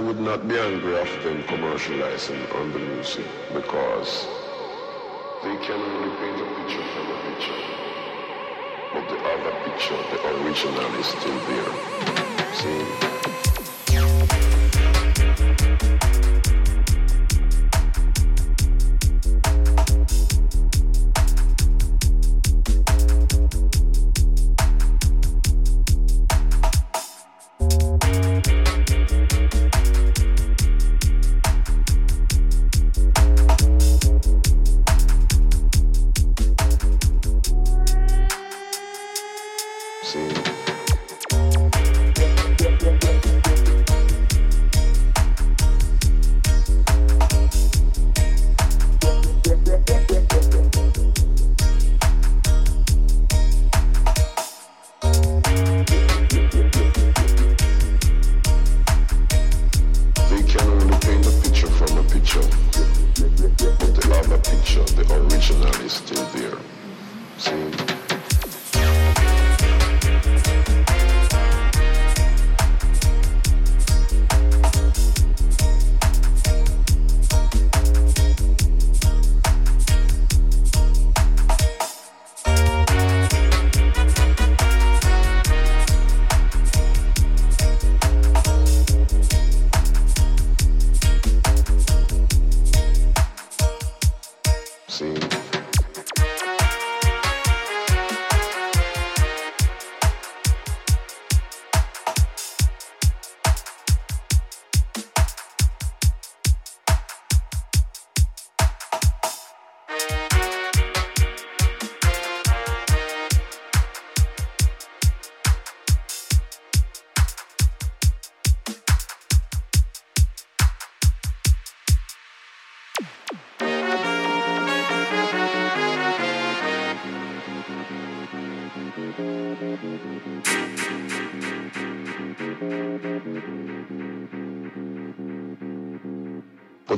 I would not be angry of them commercializing on the music because they can only paint a picture from a picture. But the other picture, the original is still there. See?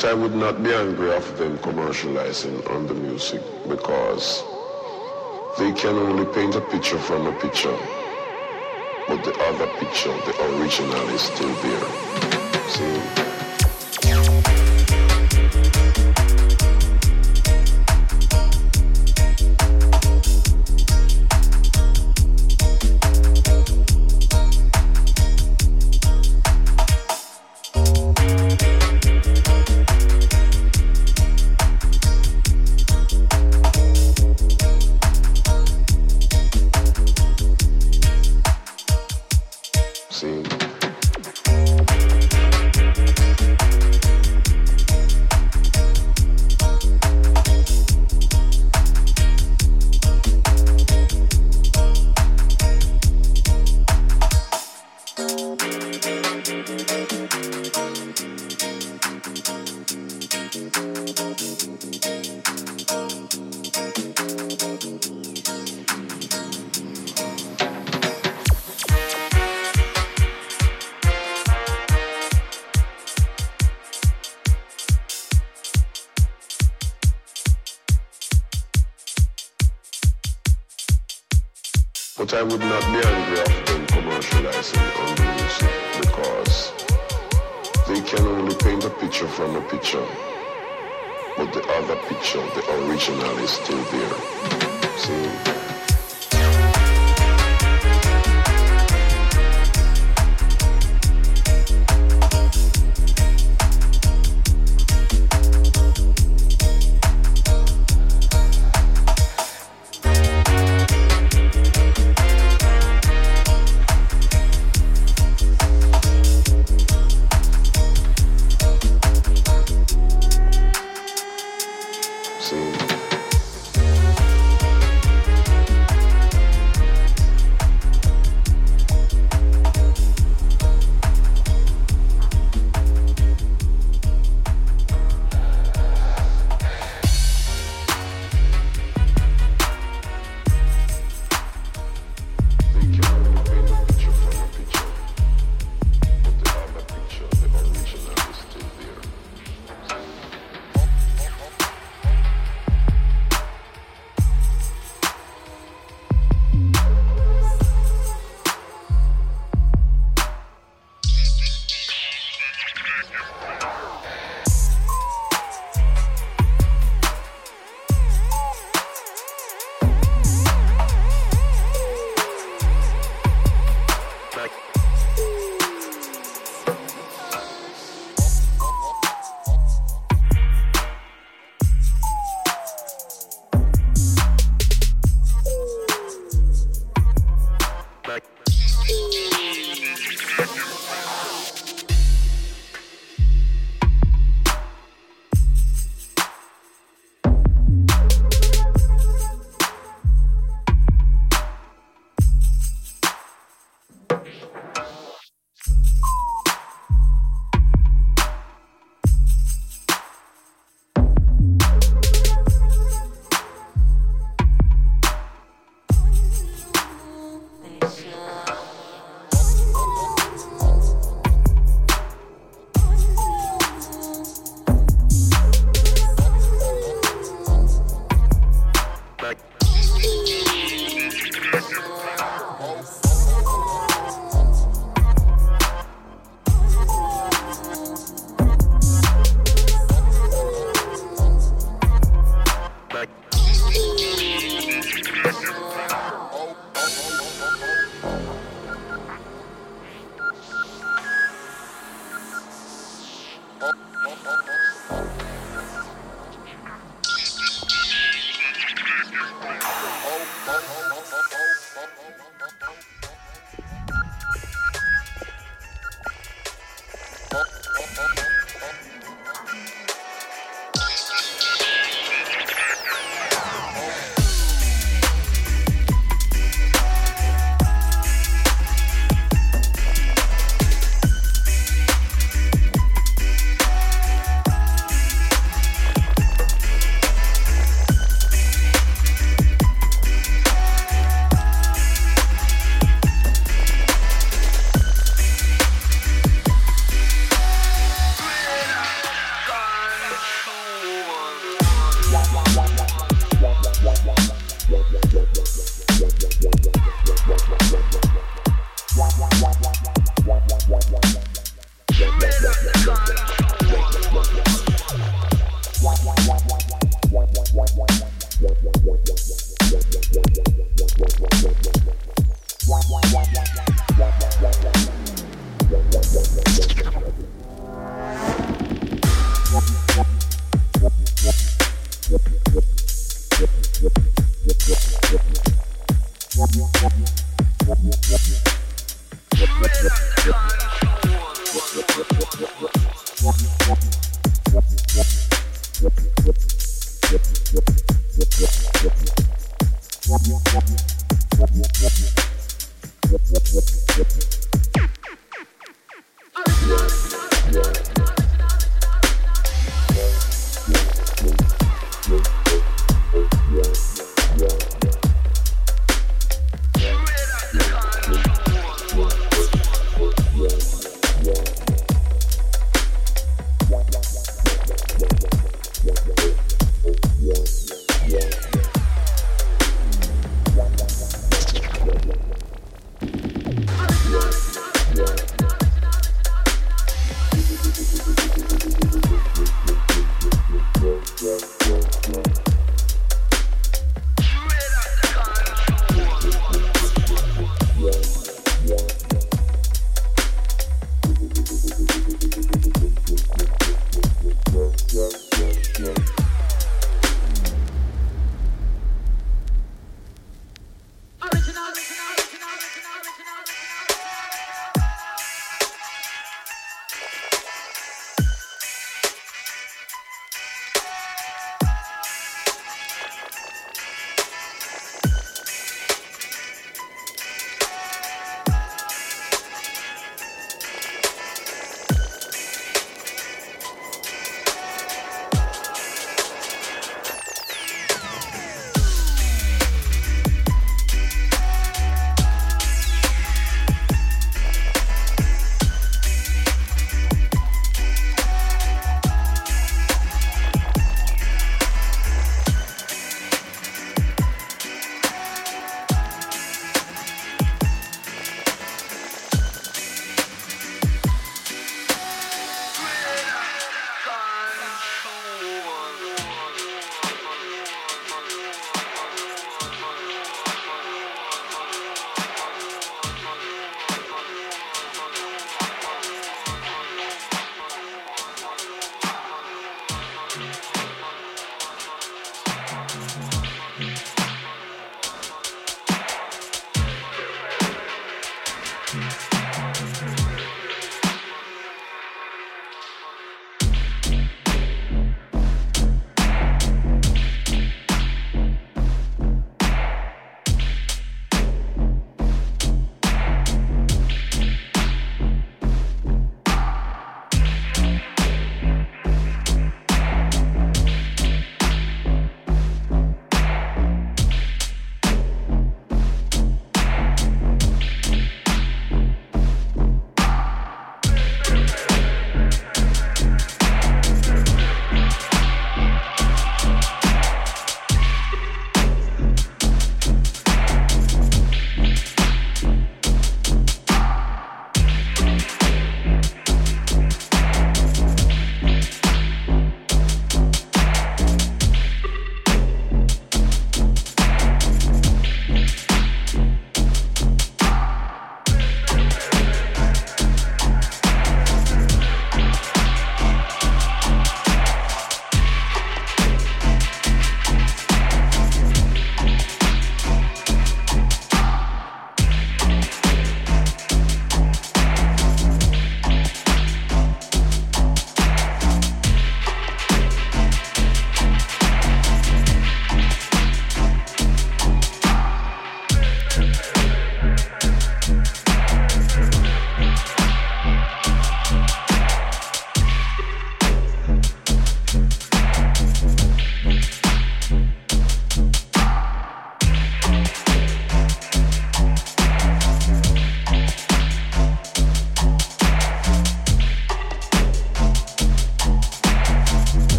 But I would not be angry of them commercializing on the music because they can only paint a picture from a picture. But the other picture, the original is still there. See?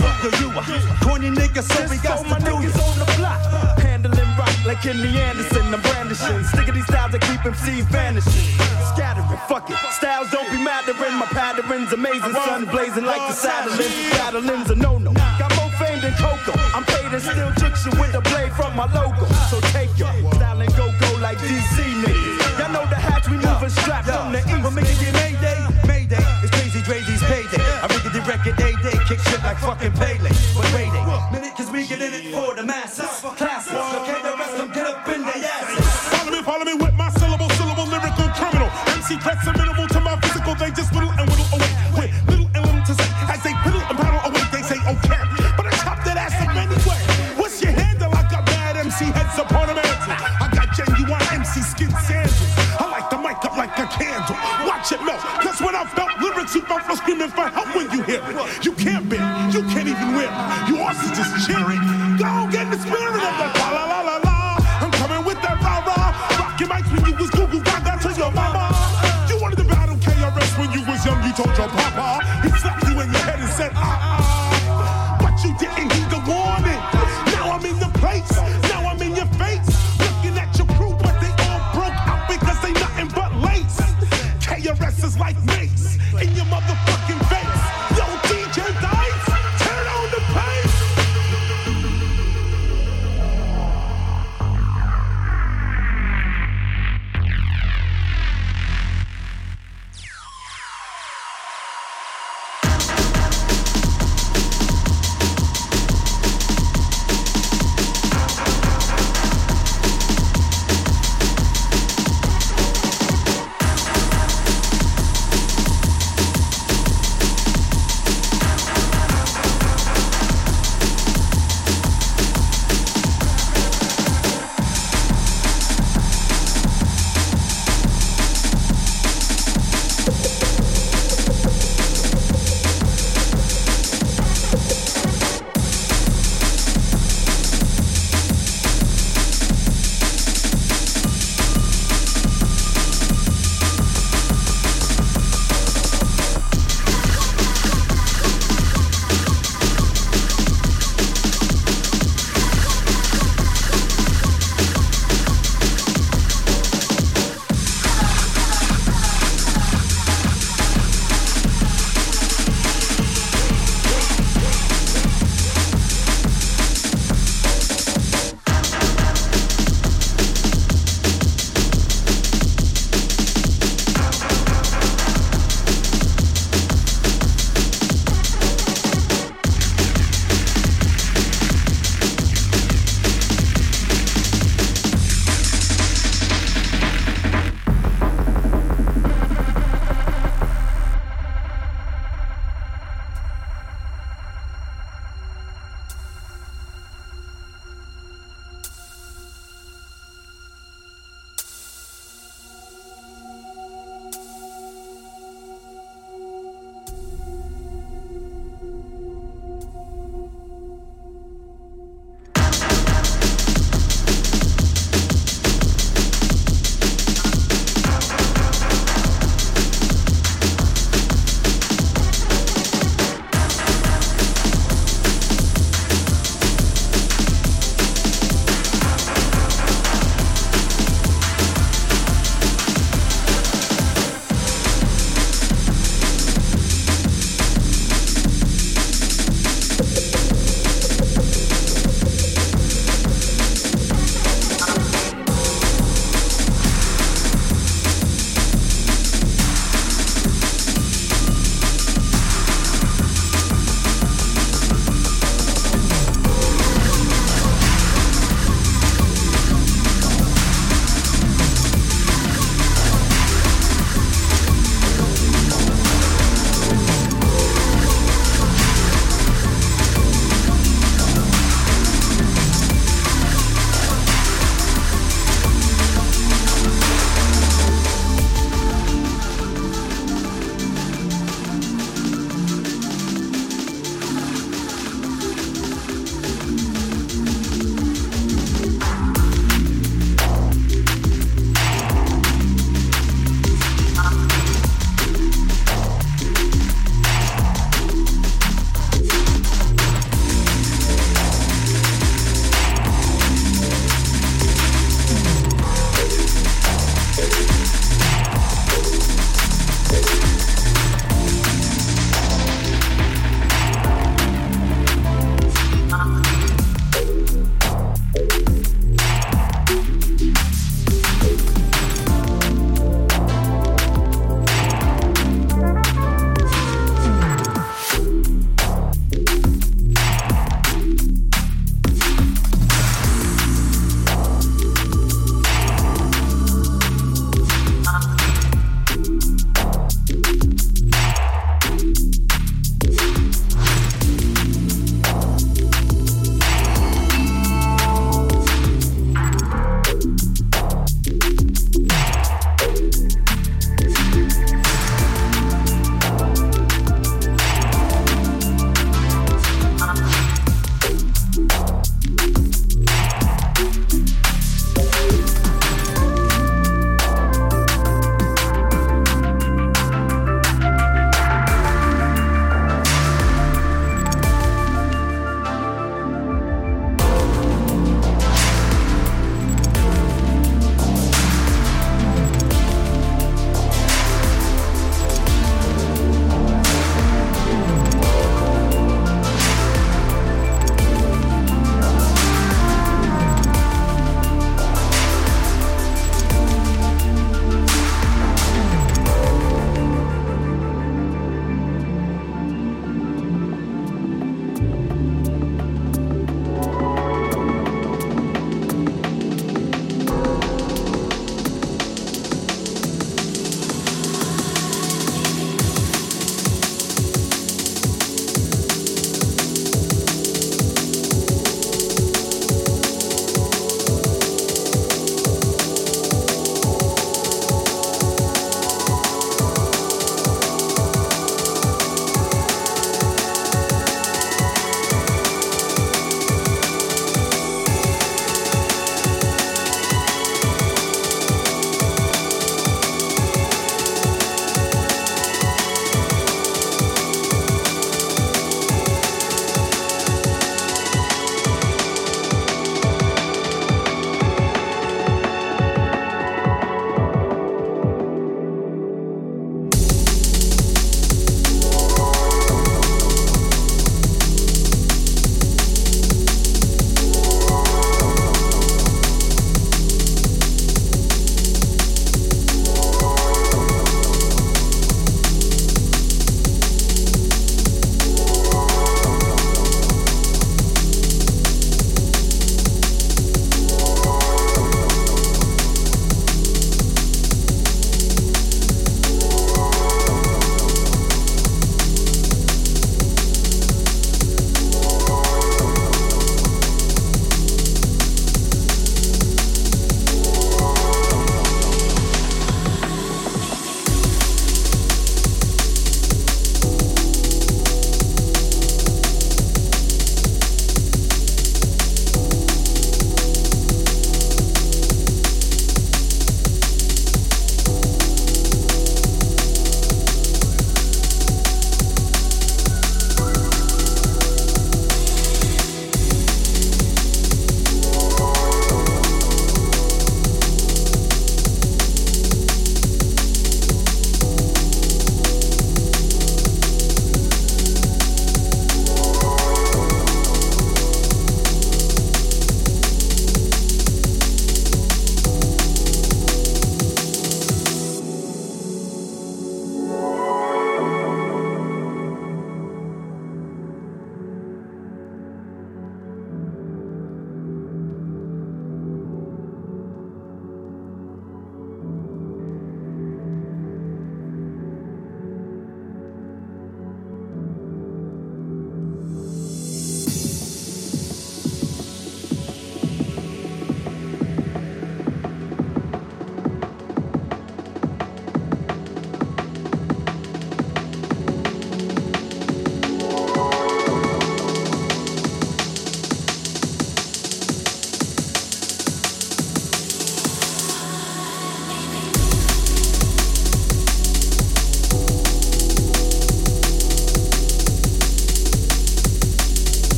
newer, you newer. Corny niggas, so we got my niggas on the block. Handling rock like Kenny Anderson, I'm brandishing. Stick of these styles that keep MCs vanishing. Scattering, fuck it. Styles don't be mattering. My pattern's amazing, sun blazing like the saddling. Battling's a no no. Got more fame than Coco. I'm paid and still took you with a blade from my logo. So take your style and go go like DC niggas. Y'all know the hats we moving strapped from the east. kick shit like fucking Pele. But wait a minute, cause we get in it for the masses.